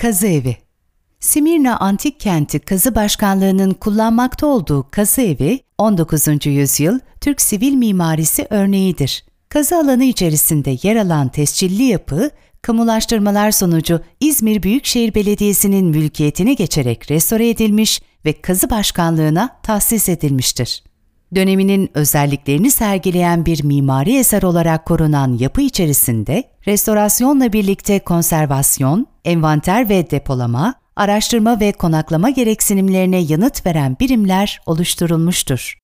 Kazı Evi Simirna Antik Kenti Kazı Başkanlığı'nın kullanmakta olduğu kazı evi, 19. yüzyıl Türk sivil mimarisi örneğidir. Kazı alanı içerisinde yer alan tescilli yapı, kamulaştırmalar sonucu İzmir Büyükşehir Belediyesi'nin mülkiyetine geçerek restore edilmiş ve kazı başkanlığına tahsis edilmiştir. Döneminin özelliklerini sergileyen bir mimari eser olarak korunan yapı içerisinde restorasyonla birlikte konservasyon, envanter ve depolama, araştırma ve konaklama gereksinimlerine yanıt veren birimler oluşturulmuştur.